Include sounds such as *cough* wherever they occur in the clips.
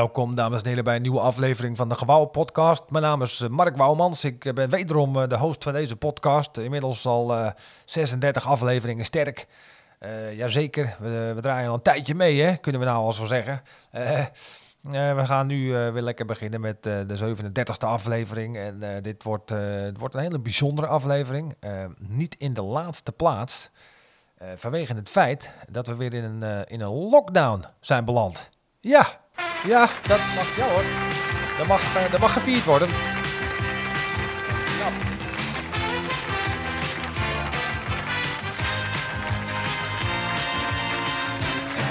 Welkom dames en heren bij een nieuwe aflevering van de Gewouw podcast. Mijn naam is eh, Mark Wouwmans. Ik eh, ben wederom eh, de host van deze podcast. Inmiddels al uh, 36 afleveringen sterk. Uh, jazeker, we, we, draaien al een tijdje mee, hè? kunnen we nou al zo zeggen. We gaan nu weer lekker beginnen met de 37e aflevering. En dit wordt, wordt een hele bijzondere aflevering. niet in de laatste plaats, vanwege het feit dat we weer in een, in een lockdown zijn beland. Ja, ja, dat mag, ja hoor. Dat mag, uh, dat mag gevierd worden. Ja.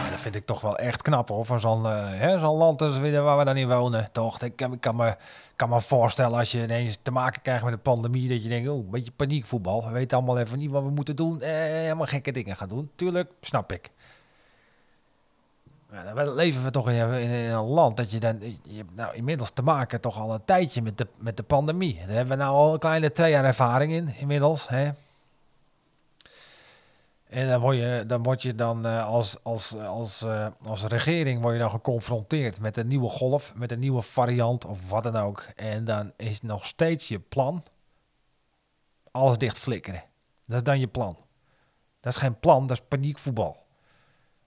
dat vind ik toch wel echt knap hoor. Van zo'n uh, zo'n land als waar we dan in wonen. Toch, ik, ik kan, me, kan me voorstellen als je ineens te maken krijgt met een pandemie. Dat je denkt, oh, een beetje paniekvoetbal. We weten allemaal even niet wat we moeten doen. Eh, helemaal gekke dingen gaan doen. Tuurlijk, snap ik. Ja, dan leven we toch in, in, een land dat je dan. Je nou inmiddels te maken toch al een tijdje met de, met de pandemie. Daar hebben we nou al een kleine twee jaar ervaring in, inmiddels. Hè? En dan word je dan, word je dan uh, als, als, als, uh, als regering word je dan geconfronteerd met een nieuwe golf, met een nieuwe variant of wat dan ook. En dan is nog steeds je plan alles dicht flikkeren. Dat is dan je plan. Dat is geen plan, dat is paniekvoetbal.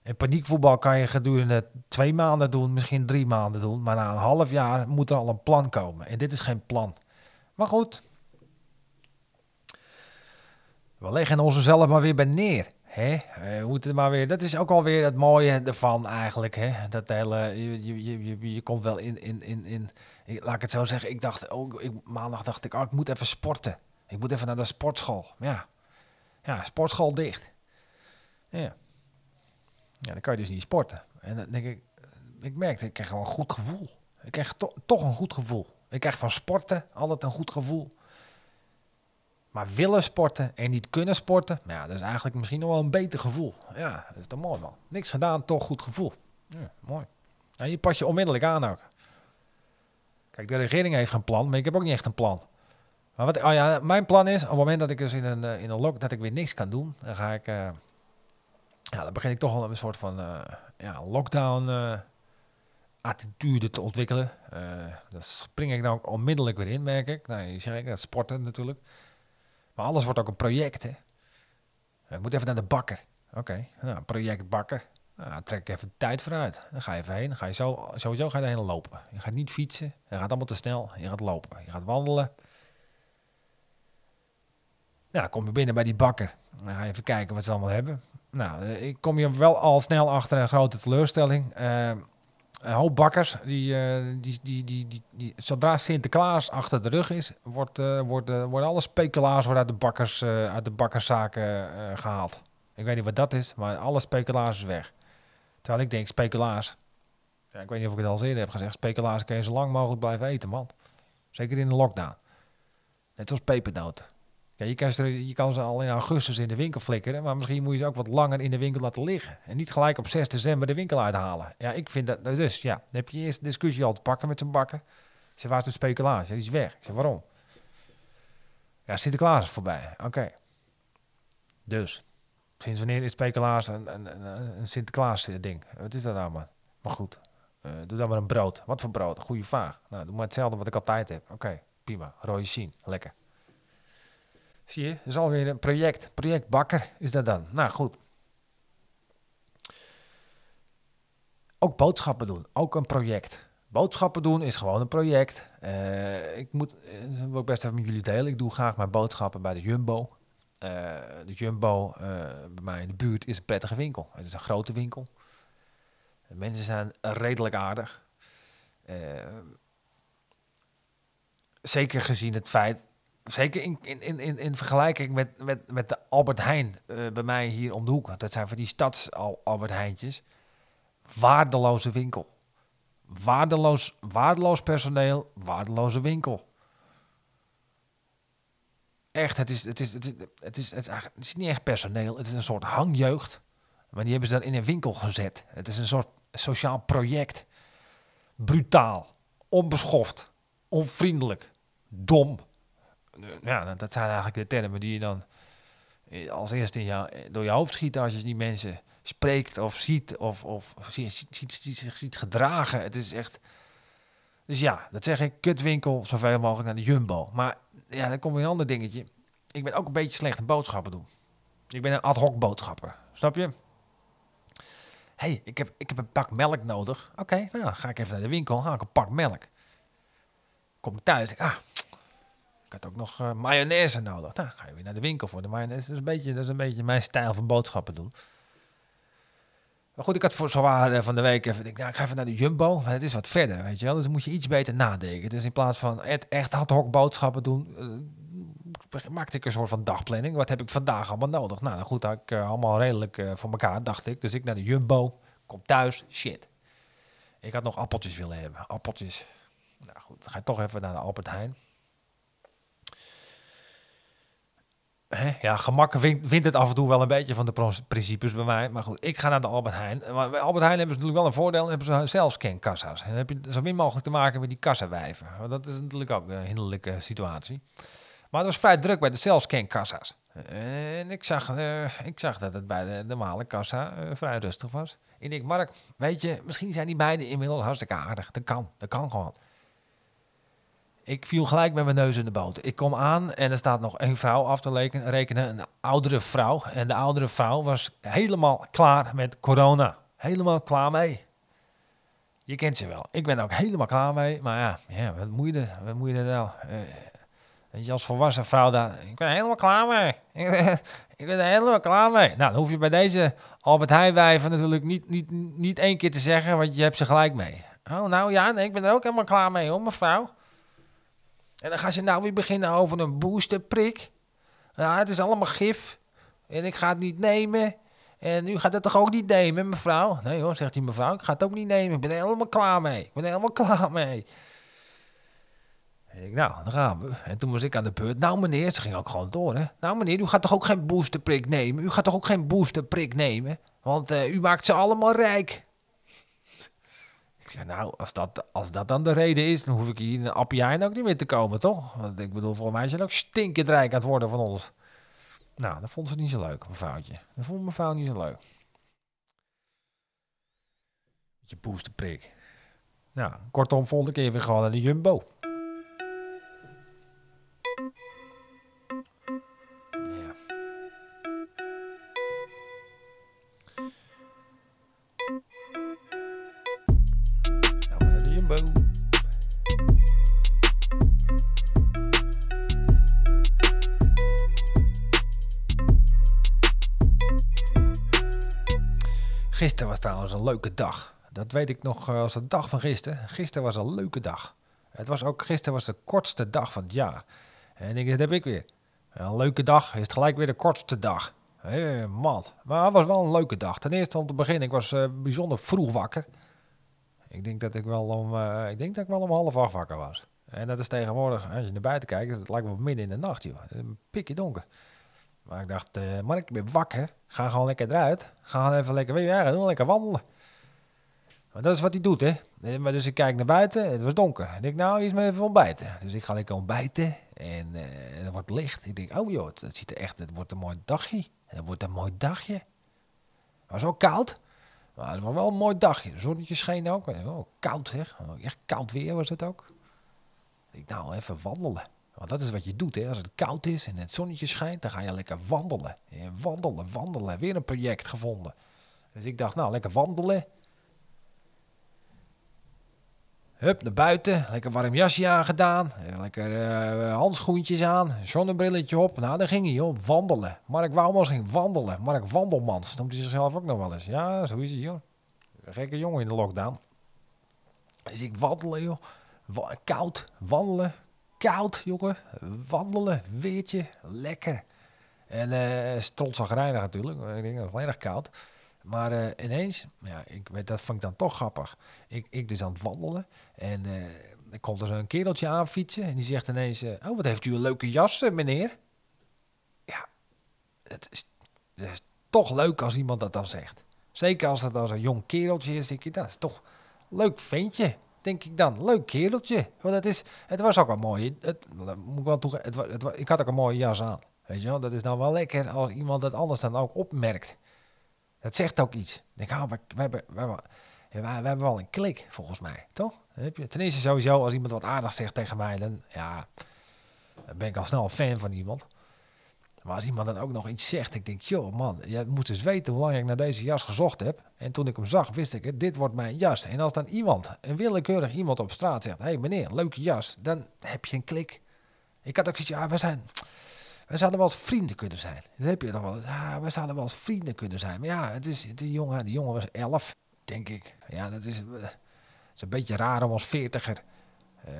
En paniekvoetbal kan je gedurende twee maanden doen, misschien drie maanden doen. Maar na een half jaar moet er al een plan komen. En dit is geen plan. Maar goed. We leggen ons zelf maar weer bij neer. Hè? We moeten maar weer, dat is ook alweer het mooie ervan eigenlijk. Hè? Dat je, je, je, je komt wel in, in, in, in, laat ik het zo zeggen. Ik dacht, oh, ik, maandag dacht ik, oh, ik moet even sporten. Ik moet even naar de sportschool. Ja, ja sportschool dicht. Ja. Ja, dan kan je dus niet sporten. En dan denk ik, ik merkte, ik krijg gewoon een goed gevoel. Ik krijg to toch een goed gevoel. Ik krijg van sporten altijd een goed gevoel. Maar willen sporten en niet kunnen sporten, nou ja, dat is eigenlijk misschien nog wel een beter gevoel. Ja, dat is toch mooi man. Niks gedaan, toch goed gevoel. Ja, mooi. En je pas je onmiddellijk aan ook. Kijk, de regering heeft geen plan, maar ik heb ook niet echt een plan. Maar wat, oh ja, mijn plan is, op het moment dat ik dus in een, eh, in een lock, dat ik weer niks kan doen, dan ga ik... Uh, ja, dan begin ik toch wel een soort van uh, ja, lockdown uh, attitude te ontwikkelen. Uh, daar spring ik nou ook onmiddellijk weer in, merk ik. Nou, je zegt, dat sporten natuurlijk. Maar alles wordt ook een project. Ik moet even naar de bakker. Oké, nou, project bakker. Nou, trek even tijd vooruit. Dan ga je even heen. Dan ga je zo, sowieso ga je erheen lopen. Je gaat niet fietsen. Je gaat allemaal te snel. Je gaat lopen. Je gaat wandelen. Ja, dan kom je binnen bij die bakker. Dan ga je even kijken wat ze allemaal hebben. Nou, eh, ik kom je wel al snel achter een grote teleurstelling. Uh, een hoop bakkers, die, uh, die, die, die, die, die, zodra Sinterklaas achter de rug is, wordt, uh, wordt, worden alle speculaars worden uit de, bakkers, uit de bakkerszaken gehaald. Ik weet niet wat dat is, maar alle speculaars is weg. Terwijl ik denk, speculaars, ja, ik weet niet of ik het al eerder heb gezegd, speculaars kun je zo lang mogelijk blijven eten, man. Zeker in de lockdown. Net als pepernoten. Je, kan ze, al in augustus in de winkel flikkeren, maar misschien moet je ze ook wat langer in de winkel laten liggen. En niet gelijk op 6 december de winkel uithalen. Ja, ik vind dat, dus ja, dan heb je eerst discussie al te pakken met zijn bakken. Ze waar is de speculatie? Die is weg. Ik zeg, waarom? Ja, Sinterklaas is voorbij. Oké. Dus, sinds wanneer is speculaas een, een, een, een Sinterklaas ding? Wat is dat nou, man? Maar goed, uh, doe dan maar een brood. Wat voor brood? Goede vraag. Nou, doe maar hetzelfde wat ik altijd heb. Oké, prima. Rode zien. Lekker. Zie je, dat is alweer een project. Project Bakker is dat dan. Nou goed. Ook boodschappen doen. Ook een project. Boodschappen doen is gewoon een project. Uh, ik moet, dat wil ik best even met jullie delen. Ik doe graag mijn boodschappen bij de Jumbo. Uh, de Jumbo bij mij in de buurt is een prettige winkel. Het is een grote winkel. De mensen zijn redelijk aardig. zeker gezien het feit zeker in, in, in, in vergelijking met, met, met de Albert Heijn uh, bij mij hier om de hoek. Dat zijn van die stads Albert Heijntjes. Waardeloze winkel. Waardeloos, waardeloos personeel, waardeloze winkel. Echt, het is, het, is, het, is, het, is, het, is, het is niet echt personeel, het is een soort hangjeugd. Maar die hebben ze dan in een winkel gezet. Het is een soort sociaal project. Brutaal, onbeschoft, onvriendelijk, dom ja, dat zijn eigenlijk de termen die je dan eh, als eerste eh, door je hoofd schieten als je die mensen spreekt of ziet of, of ziet, ziet, ziet, zich ziet gedragen. Het is echt... Dus ja, dat zeg ik, kutwinkel, zoveel mogelijk naar de Jumbo. Maar ja, dan komt weer een ander dingetje. Ik ben ook een beetje slecht in boodschappen doen. Ik ben een ad hoc boodschapper, snap je? hey, ik, heb, ik heb een pak melk nodig. Oké, nou ga ik even naar de winkel, haal ik een pak melk. Kom ik thuis, ah, had ook nog uh, mayonaise nodig. Nou, ga je weer naar de winkel voor de mayonaise. Dat is een beetje, een beetje mijn stijl van boodschappen doen. Maar goed, ik had voor zwaar uh, van de week even, ik, nou, ik ga even naar de Jumbo, maar het is wat verder, weet je wel. Dus dan moet je iets beter nadenken. Dus in plaats van echt ad hoc boodschappen doen, uh, maakte ik een soort van dagplanning. Wat heb ik vandaag allemaal nodig? Nou, dan goed, had ik allemaal redelijk voor elkaar, dacht ik. Dus ik naar de Jumbo, kom thuis, shit. Ik had nog appeltjes willen hebben, appeltjes. Nou goed, dan ga toch even naar de Albert Heijn. Hè? Ja, gemak wint, het af en toe wel een beetje van de principes bij mij. Maar goed, ik ga naar de Albert Heijn. Maar bij Albert Heijn hebben ze natuurlijk wel een voordeel. hebben ze zelfscankassa's. En dan heb je zo min mogelijk te maken met die kassawijven. Dat is natuurlijk ook een hinderlijke situatie. Maar het was vrij druk bij de zelfscankassa's. En ik zag, uh, ik zag dat het bij de normale kassa uh, vrij rustig was. Ik denk, Mark, weet je, misschien zijn die beiden inmiddels hartstikke aardig. Dat kan, dat kan gewoon. Ik viel gelijk met mijn neus in de boot. Ik kom aan en er staat nog een vrouw af te rekenen, een oudere vrouw. En de oudere vrouw was helemaal klaar met corona. Helemaal klaar mee. Je kent ze wel. Ik ben ook helemaal klaar mee. Maar ja, ja wat moet je er, wat moet nou? Uh, weet je, als volwassen vrouw daar, ik ben helemaal klaar mee. *laughs* ik ben er helemaal klaar mee. Nou, dan hoef je bij deze Albert Heijn wijven natuurlijk niet, niet, niet één keer te zeggen, want je hebt ze gelijk mee. Oh, nou ja, nee, ik ben er ook helemaal klaar mee hoor, mevrouw. En dan gaan ze nou weer beginnen over een boosterprik. Ja, het is allemaal gif. En ik ga het niet nemen. En u gaat het toch ook niet nemen, mevrouw? Nee hoor, zegt die mevrouw. Ik ga het ook niet nemen. Ik ben er helemaal klaar mee. Ik ben helemaal *laughs* klaar mee. En ik, nou, dan gaan we. En toen was ik aan de beurt. Nou meneer, ze ging ook gewoon door hè. Nou meneer, u gaat toch ook geen boosterprik nemen? U gaat toch ook geen boosterprik nemen? Want uh, u maakt ze allemaal rijk. Ik zeg, nou, als dat, als dat dan de reden is, dan hoef ik hier in appie ook niet meer te komen, toch? Want ik bedoel, volgens mij het ook stinkend rijk aan het worden van ons. Nou, dat vond ze niet zo leuk, mevrouwtje. Dat vond mevrouw niet zo leuk. Beetje poestenprik. Nou, kortom, volgende keer weer gewoon naar de Jumbo. Gisteren was trouwens een leuke dag. Dat weet ik nog eh, als de dag van gisteren. Gisteren was een leuke dag. Het was ook, gisteren was de kortste dag van het jaar. En ik, dat heb ik weer. Een leuke dag is gelijk weer de kortste dag. Hey. Maar het was wel een leuke dag. Ten eerste om te beginnen, ik was uh, bijzonder vroeg wakker. Ik denk dat ik wel om, uh, ik denk dat ik wel om half acht wakker was. En dat is tegenwoordig, als je naar buiten kijkt, het lijkt wel midden in de nacht, joh. Een pikje donker. Maar ik dacht, uh, Mark, ik ben wakker. Ga gewoon lekker eruit. Ga even lekker, weet je, ja, lekker wandelen. Maar dat is wat hij doet, hè. Maar dus ik kijk naar buiten, het was donker. Ik denk, nou, is me even ontbijten. Dus ik ga lekker ontbijten en uh, wordt licht. Ik denk, oh joh, het, ziet er echt, het wordt een mooi dagje. Het wordt een mooi dagje. Het was ook koud, maar het was wel een mooi dagje. Zonnetje scheen ook. Oh, koud zeg, echt koud weer was het ook. Ik denk, nou, even wandelen. Want dat is wat je doet. Hè? Als het koud is en het zonnetje schijnt, dan ga je lekker wandelen. En wandelen, wandelen. Weer een project gevonden. Dus ik dacht, nou, lekker wandelen. Hup, naar buiten. Lekker warm jasje aangedaan. Lekker uh, handschoentjes aan. Zonnebrilletje op. Nou, dan ging hij, joh. Wandelen. Mark Wouwmans ging wandelen. Mark Wandelmans. Noemt hij zichzelf ook nog wel eens. Ja, zo is hij, joh. Gekke jongen in de lockdown. Dus ik wandelen, joh. koud, wandelen, koud, jongen. Wandelen, weertje, lekker. En uh, strotzagrijnig natuurlijk. Ik denk dat het wel erg koud. Maar uh, ineens, ja, ik dat vond ik dan toch grappig. Ik, ik dus aan het wandelen. En uh, er komt er een kereltje aan fietsen. En die zegt ineens, oh, wat heeft u een leuke jas, meneer? Ja, het is, toch leuk als iemand dat dan zegt. Zeker als het dan zo'n jong kereltje is, denk je, dat is toch leuk ventje denk ik dan. Leuk kereltje. Want het, is, het was ook een mooie... Het, moet ik, wel toegeven, het, het, ik had ook een mooie jas aan. Weet je wel, dat is dan wel lekker als iemand dat anders dan ook opmerkt. Dat zegt ook iets. Ik denk, oh, we, we, hebben, we, hebben, we, hebben wel een klik, volgens mij, toch? Heb je, ten eerste sowieso, als iemand wat aardig zegt tegen mij, dan, ja, dan ben ik al snel een fan van iemand. Maar als iemand dan ook nog iets zegt, ik denk, joh man, je moet eens weten hoe lang ik naar deze jas gezocht heb. En toen ik hem zag, wist ik, dit wordt mijn jas. En als dan iemand, een willekeurig iemand op straat zegt, hé hey meneer, leuke jas, dan heb je een klik. Ik had ook zoiets, ja, we zijn, we zouden wel vrienden kunnen zijn. Dat heb je toch wel. Ja, we zouden wel vrienden kunnen zijn. Maar ja, het is, die jongen, die jongen was elf, denk ik. Ja, dat is, uh, is een beetje raar om als veertiger uh,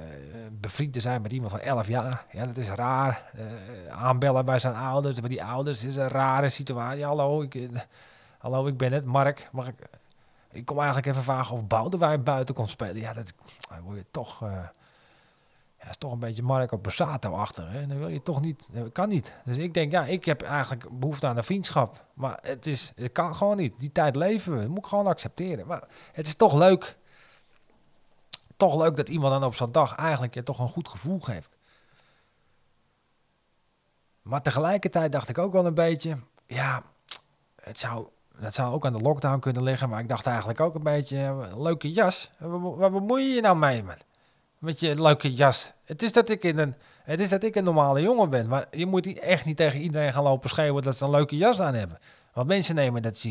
bevriend te zijn met iemand van 11 jaar. Ja, dat is raar. Uh, aanbellen bij zijn ouders, bij die ouders is een rare situatie. Hallo, ik, hallo, ik ben het, Mark. Mag ik, ik kom eigenlijk even vragen of Boudewijn buiten komt spelen. Ja, dat word je toch... ja, is toch een beetje Marco Borsato achter. Hè? Dan wil je toch niet... Dat kan niet. Dus ik denk, ja, ik heb eigenlijk behoefte aan een vriendschap. Maar het, is, het kan gewoon niet. Die tijd leven we. Dat moet ik gewoon accepteren. Maar het is toch leuk toch leuk dat iemand dan op zo'n dag eigenlijk je toch een goed gevoel geeft. Maar tegelijkertijd dacht ik ook wel een beetje, ja, het zou, dat zou ook aan de lockdown kunnen liggen. Maar ik dacht eigenlijk ook een beetje, leuke jas. Waar bemoei je je nou mee, man? Met je leuke jas. Het is dat ik in een, het is dat ik een normale jongen ben. Maar je moet echt niet tegen iedereen gaan lopen schreeuwen dat ze een leuke jas aan hebben. Want mensen nemen dat.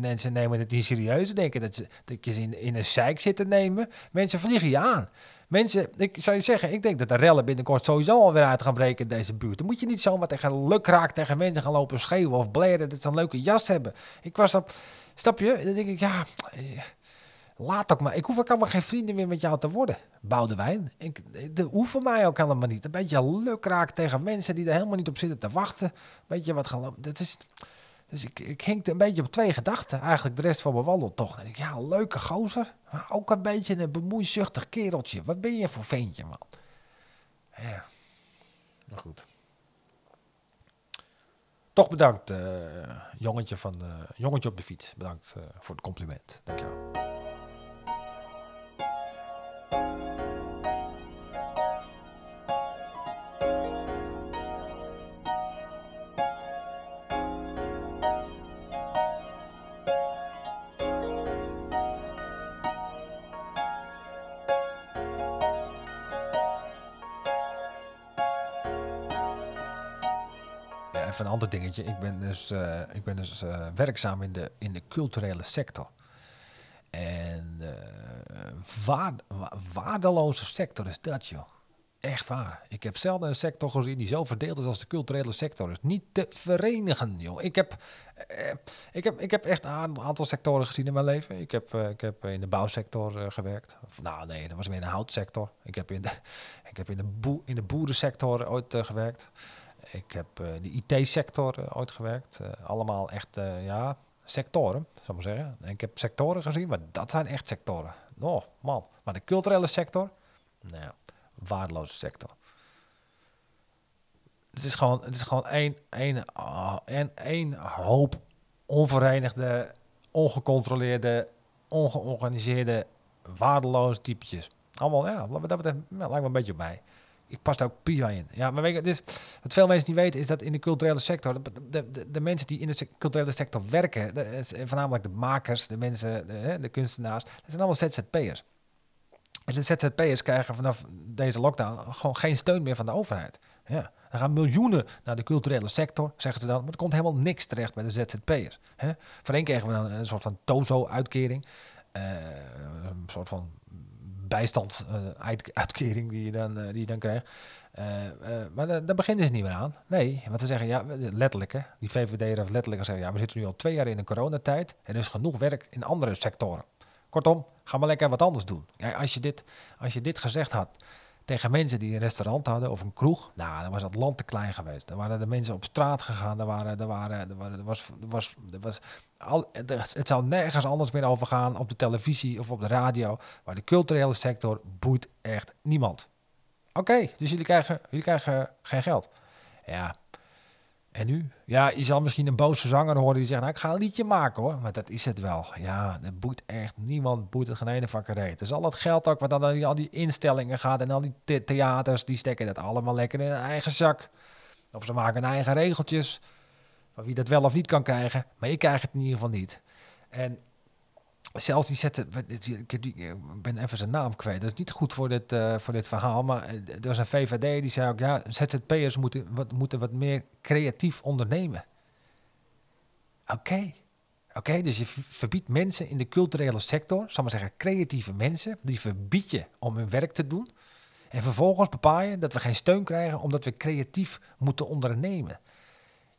Mensen, nemen het niet serieus. Denken dat, ze, dat je ze in, een zeik zit te nemen. Mensen vliegen je aan. Mensen, ik zou je zeggen, ik denk dat de rellen binnenkort sowieso alweer uit gaan breken in deze buurt. Dan moet je niet zomaar tegen lukraak tegen mensen gaan lopen schreeuwen of bleren dat ze een leuke jas hebben. Ik was op, stap je? Dan denk ik, ja, laat ook maar. Ik hoef ook allemaal geen vrienden meer met jou te worden, Boudewijn. Ik, de voor mij ook helemaal niet. Een beetje lukraak tegen mensen die er helemaal niet op zitten te wachten. Weet je wat Dat is... Dus ik, ik hinkte een beetje op twee gedachten. Eigenlijk de rest van mijn wandeltocht. En ik, ja, leuke gozer. Maar ook een beetje een bemoeizuchtig kereltje. Wat ben je voor ventje, man? Ja, maar goed. Toch bedankt, uh, jongetje, van, uh, jongetje op de fiets. Bedankt uh, voor het compliment. Dankjewel. Ander dingetje. Ik ben dus, uh, ik ben dus uh, werkzaam in de, in de culturele sector. En uh, waard, waardeloze sector is dat, joh. Echt waar. Ik heb zelden een sector gezien die zo verdeeld is als de culturele sector. is niet te verenigen, joh. Ik heb, eh, ik heb, ik heb echt een aantal sectoren gezien in mijn leven. Ik heb, eh, ik heb in de bouwsector gewerkt. Nou nee, dat was meer in de houtsector. Ik heb in de, *laughs* ik heb in de, boe, in de boerensector ooit gewerkt. Ik heb uh, de IT-sector uh, ooit gewerkt. Uh, allemaal echt, ja, sectoren, zou ik maar zeggen. En ik heb sectoren gezien, maar dat zijn echt sectoren. Oh, man. Maar de culturele sector, nou ja, waardeloze sector. Het is gewoon, het is gewoon één, één, oh, één, één hoop onverenigde, ongecontroleerde, ongeorganiseerde, waardeloze typetjes. Allemaal, ja, dat betreft, nou, lijkt me een beetje op mij ik pas daar ook prima in. Ja, maar weet je, dus, wat veel mensen niet weten is dat in de culturele sector, de, de, de, mensen die in de culturele sector werken, de, voornamelijk de makers, de mensen, de, de kunstenaars, dat zijn allemaal ZZP'ers. En de ZZP'ers krijgen vanaf deze lockdown gewoon geen steun meer van de overheid. Ja, er gaan miljoenen naar de culturele sector, zeggen ze dan, maar er komt helemaal niks terecht bij de ZZP'ers. Voorheen kregen we dan een soort van TOZO-uitkering, uh, een soort van bijstandsuitkering uh, die, je dan, uh, die je dan krijgt. Uh, maar daar beginnen ze niet meer aan. Nee, want ze zeggen, ja, letterlijk, hè, die VVD heeft letterlijk gezegd, ja, we zitten nu al twee jaar in een coronatijd. Er is genoeg werk in andere sectoren. Kortom, ga maar lekker wat anders doen. Ja, als, je dit, als je dit gezegd had tegen mensen die een restaurant hadden of een kroeg, nou, dan was dat land te klein geweest. Dan waren de mensen op straat gegaan, er, waren, er, waren, er, was, er was, er was al, het zou nergens anders meer over gaan op de televisie of op de radio, maar de culturele sector boeit echt niemand. Oké, dus jullie krijgen, jullie krijgen geen geld. Ja, en nu? Ja, je zal misschien een boze zanger horen die zegt, nou, ik ga een liedje maken hoor. Maar dat is het wel. Ja, dat boeit echt niemand, boeit het geen ene vakkerij. Dus al dat geld ook, wat dan al die instellingen gaat en al die theaters, die stekken dat allemaal lekker in hun eigen zak. Of ze maken hun eigen regeltjes van wie dat wel of niet kan krijgen. Maar ik krijg het in ieder geval niet. En zelfs die zetten, ik ben even zijn naam kwijt. Dat is niet goed voor dit, uh, voor dit verhaal. Maar er was een VVD die zei ook, ja, ZZP'ers moeten wat, moeten wat meer creatief ondernemen. Oké. Oké, dus je verbiedt mensen in de culturele sector, zal maar zeggen creatieve mensen, die verbied je om hun werk te doen. En vervolgens bepaal je dat we geen steun krijgen omdat we creatief moeten ondernemen.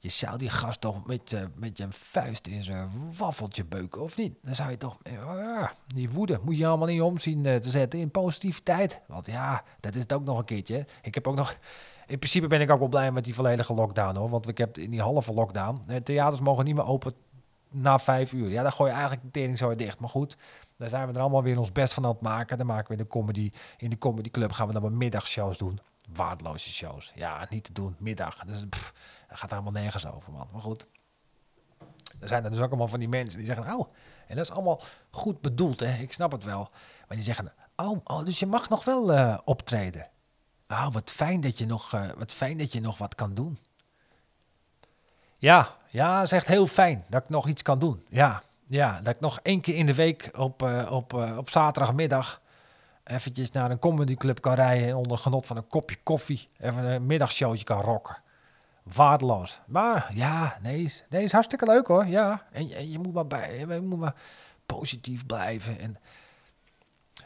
Je zou die gast toch met, uh, met je vuist in zijn waffeltje beuken, of niet? Dan zou je toch... Uh, die woede moet je allemaal niet omzien uh, te zetten in positiviteit. Want ja, dat is het ook nog een keertje. Ik heb ook nog... In principe ben ik ook wel blij met die volledige lockdown, hoor. Want ik heb in die halve lockdown... Theaters mogen niet meer open na vijf uur. Ja, dan gooi je eigenlijk de tering zo dicht. Maar goed, daar zijn we er allemaal weer ons best van aan het maken. Dan maken we de comedy, in de comedy club gaan we dan maar middagshows doen. Waardeloze shows. Ja, niet te doen. Middag. Dus pff, dat gaat helemaal nergens over, man. Maar goed. Er zijn er dus ook allemaal van die mensen die zeggen, oh, en dat is allemaal goed bedoeld, hè. Ik snap het wel. Maar die zeggen, oh, oh dus je mag nog wel uh, optreden. Oh, wat fijn dat je nog, uh, wat fijn dat je nog wat kan doen. Ja, ja, dat is echt heel fijn dat ik nog iets kan doen. Ja, ja dat ik nog één keer in de week op, uh, op, op zaterdagmiddag eventjes naar een comedyclub kan rijden en onder genot van een kopje koffie even een middagshowtje kan rocken. Waardeloos. Maar ja, nee, is, nee, is hartstikke leuk hoor. Ja, en, je moet maar, je moet maar positief blijven en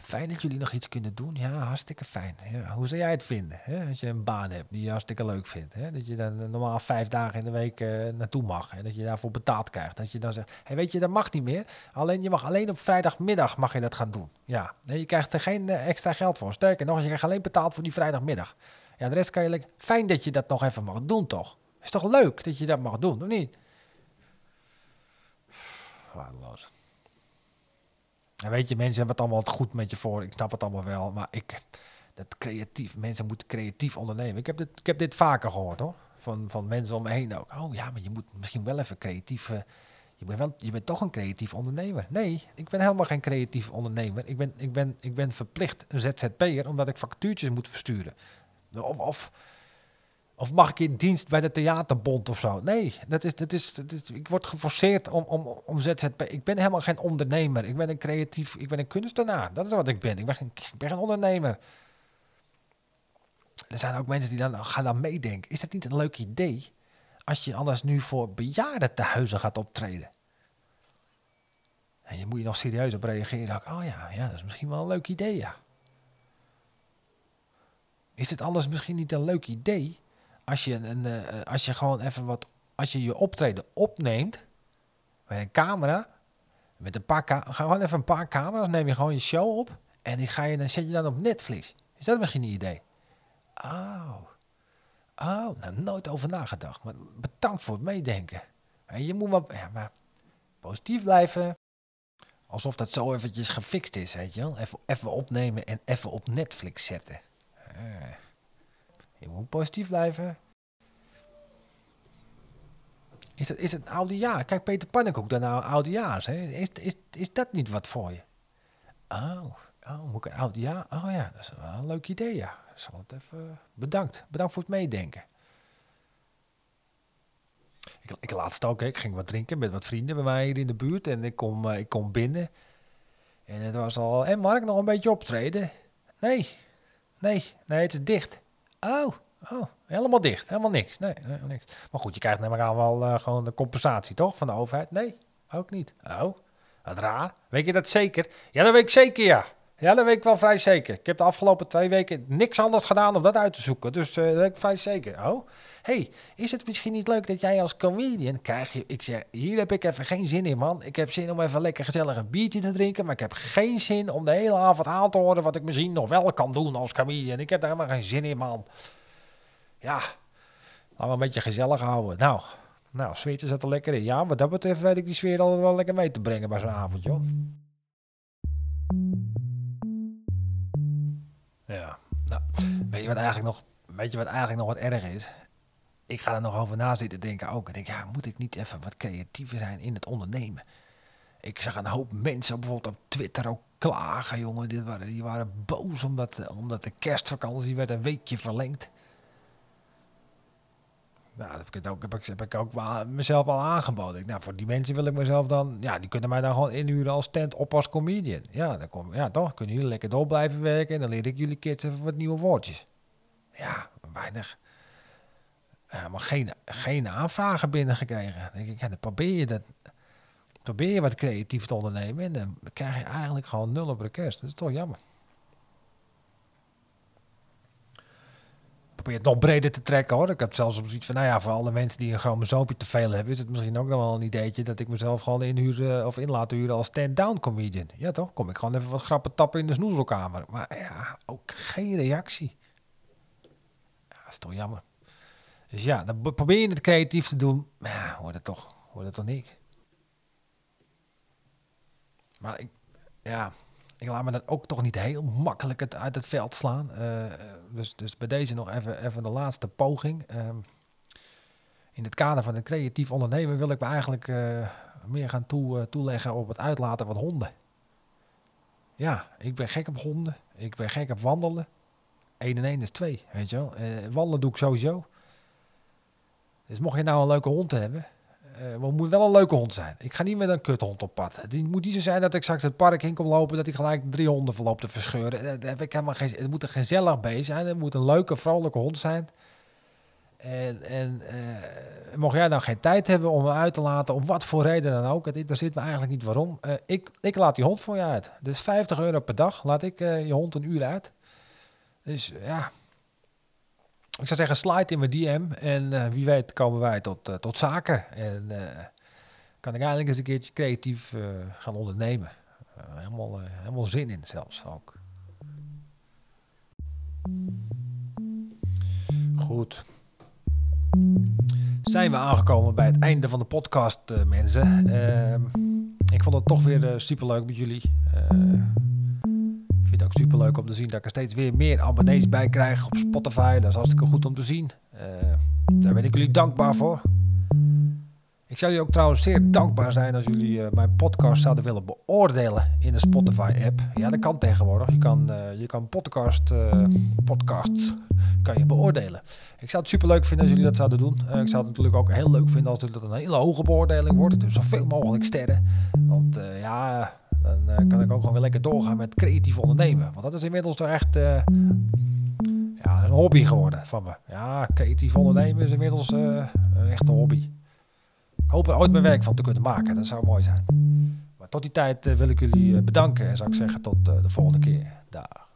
Fijn dat jullie nog iets kunnen doen. Ja, hartstikke fijn. Hoe zou jij het vinden? Hè? Als je een baan hebt die je hartstikke leuk vindt. Hè? Dat je dan normaal vijf dagen in de week uh, naartoe mag. En dat je daarvoor betaald krijgt. Dat je dan zegt, hey, weet je, dat mag niet meer. Alleen, je mag alleen op vrijdagmiddag mag je dat gaan doen. Ja, je krijgt er geen uh, extra geld voor. Sterker nog, je krijgt alleen betaald voor die vrijdagmiddag. Ja, de rest kan je... Fijn dat je dat nog even mag doen, toch? Is toch leuk dat je dat mag doen, of niet? Waardeloos. Weet je, mensen hebben het allemaal goed met je voor. Ik snap het allemaal wel. Maar ik, dat creatief, mensen moeten creatief ondernemen. Ik heb dit, ik heb dit vaker gehoord hoor. Van, van mensen om me heen ook. Oh ja, maar je moet misschien wel even creatief. Uh, je, bent wel, je bent toch een creatief ondernemer. Nee, ik ben helemaal geen creatief ondernemer. Ik ben, ik ben, ik ben verplicht een ZZP'er omdat ik factuurtjes moet versturen. Of, of of mag ik in dienst bij de theaterbond of zo? Nee, dat is, dat is, ik word geforceerd om, om, om ZZP. Ik ben helemaal geen ondernemer. Ik ben een creatief, ik ben een kunstenaar. Dat is wat ik ben. Ik ben geen, ik ben geen ondernemer. Er zijn ook mensen die dan gaan dan meedenken. Is dat niet een leuk idee als je anders nu voor bejaardentehuizen gaat optreden? En je moet je nog serieus op reageren. Oh ja, ja, dat is misschien wel een leuk idee, ja. Is het anders misschien niet een leuk idee als je, uh, als je gewoon even wat, als je je optreden opneemt met een camera, met een paar ga gewoon even een paar camera's, neem je gewoon je show op en die ga je dan zet je dan op Netflix. Is dat misschien een idee? Oh, oh, nou nooit over nagedacht. Maar bedankt voor het meedenken. En je moet maar, ja, maar positief blijven. Alsof dat zo eventjes gefixt is, weet je wel. Even, even opnemen en even op Netflix zetten. Uh. Je moet positief blijven. Is het, is het oudejaar? Kijk, Peter Pannenkoek, dan nou oudejaars. Hè? Is, is, is dat niet wat voor je? Oh, oh moet ik een oudejaar? Oh ja, dat is wel een leuk idee, ja. Het even... Bedankt. Bedankt voor het meedenken. Ik, ik laatst ook, ik ging wat drinken met wat vrienden bij mij hier in de buurt. En ik kom, uh, ik kom binnen. En het was al... En Mark, nog een beetje optreden? Nee, nee, nee, het is dicht. Oh, oh, helemaal dicht. Helemaal niks. Nee, niks. Maar goed, je krijgt neem aan wel uh, gewoon de compensatie, toch? Van de overheid? Nee, ook niet. Oh, wat raar. Weet je dat zeker? Ja, dat weet ik zeker, ja. Ja, dat weet ik wel vrij zeker. Ik heb de afgelopen twee weken niks anders gedaan om dat uit te zoeken. Dus uh, dat weet ik vrij zeker. Oh, hey, is het misschien niet leuk dat jij als comedian krijg je... Ik zeg, hier heb ik even geen zin in, man. Ik heb zin om even lekker gezellig een biertje te drinken. Maar ik heb geen zin om de hele avond aan te horen wat ik misschien nog wel kan doen als comedian. Ik heb daar helemaal geen zin in, man. Ja, laten we een beetje gezellig houden. Nou, nou, zweet zat er lekker in. Ja, wat dat betreft weet ik die sfeer altijd wel lekker mee te brengen bij zo'n avond, joh. Ja, nou, weet je wat eigenlijk nog, weet je wat eigenlijk nog wat erg is? Ik ga er nog over na zitten denken ook. Ik denk, ja, moet ik niet even wat creatiever zijn in het ondernemen? Ik zag een hoop mensen bijvoorbeeld op Twitter ook klagen, jongen. Die waren, die waren boos omdat, omdat de kerstvakantie werd een weekje verlengd. Nou, dat heb ik, ook, heb ik, heb ik ook wel mezelf al aangeboden. Ik, nou, voor die mensen wil ik mezelf dan... Ja, die kunnen mij dan gewoon inhuren als stand op als comedian. Ja, dan kom, ja, toch? Kunnen jullie lekker door blijven werken... en dan leer ik jullie kids even wat nieuwe woordjes. Ja, weinig. Ja, maar geen, geen aanvragen binnengekregen. Dan denk ik, ja, dan probeer je dat... Probeer je wat creatief te ondernemen... en dan krijg je eigenlijk gewoon nul op request. Dat is toch jammer. probeer het nog breder te trekken hoor. Ik heb zelfs op zoiets van, nou ja, voor alle mensen die een chromosoompje te veel hebben, is het misschien ook nog wel een ideetje dat ik mezelf gewoon inhuren of in laat huren als stand-down comedian. Ja toch? Kom ik gewoon even wat grappen tappen in de snoezelkamer. Maar ja, ook geen reactie. Ja, dat is toch jammer. Dus ja, dan probeer je het creatief te doen. Maar ja, hoort het toch, hoort het toch niks. Maar ik, ja, ik laat me dat ook toch niet heel makkelijk uit het veld slaan. Uh, dus, dus bij deze nog even, even de laatste poging. Um, in het kader van het creatief ondernemen wil ik me eigenlijk uh, meer gaan toe, uh, toeleggen op het uitlaten van honden. Ja, ik ben gek op honden. Ik ben gek op wandelen. 1 en 1 is 2, weet je wel. wandelen doe ik sowieso. Dus mocht je nou een leuke hond hebben, uh, maar het moet wel een leuke hond zijn. Ik ga niet met een kuthond op pad. Het moet niet zo zijn dat ik straks het park in kom lopen... dat ik gelijk drie honden verloop te verscheuren. Dat, heb ik helemaal geen, het moet een gezellig beest zijn. Het moet een leuke, vrolijke hond zijn. En, en uh, mocht jij nou geen tijd hebben om hem uit te laten... om wat voor reden dan ook... het interesseert me eigenlijk niet waarom. Ik, ik laat die hond voor je uit. Dus 50 euro per dag laat ik je hond een uur uit. Dus ja ik zou zeggen, slide in mijn DM. En uh, wie weet komen wij tot, uh, tot zaken. En uh, kan ik eigenlijk eens een keertje creatief gaan ondernemen. helemaal, helemaal zin in zelfs ook. Goed. Zijn we aangekomen bij het einde van de podcast, mensen. Ehm, ik vond het toch weer super leuk met jullie ook super leuk om te zien dat ik er steeds weer meer abonnees bij krijg op Spotify. Dat is hartstikke goed om te zien. Uh, daar ben ik jullie dankbaar voor. Ik zou jullie ook trouwens zeer dankbaar zijn als jullie uh, mijn podcast zouden willen beoordelen in de Spotify-app. Ja, dat kan tegenwoordig. Je kan, uh, je kan podcast, podcasts kan je beoordelen. Ik zou het super leuk vinden als jullie dat zouden doen. ik zou het natuurlijk ook heel leuk vinden als het een hele hoge beoordeling wordt. Dus zoveel mogelijk sterren. Want ja, dan uh, kan ik ook gewoon weer lekker doorgaan met creatief ondernemen. Want dat is inmiddels toch echt uh, ja, een hobby geworden van me. Ja, creatief ondernemen is inmiddels uh, een echte hobby. Ik hoop er ooit mijn werk van te kunnen maken. Dat zou mooi zijn. Maar tot die tijd wil ik jullie bedanken. En zou ik zeggen tot de volgende keer. Dag.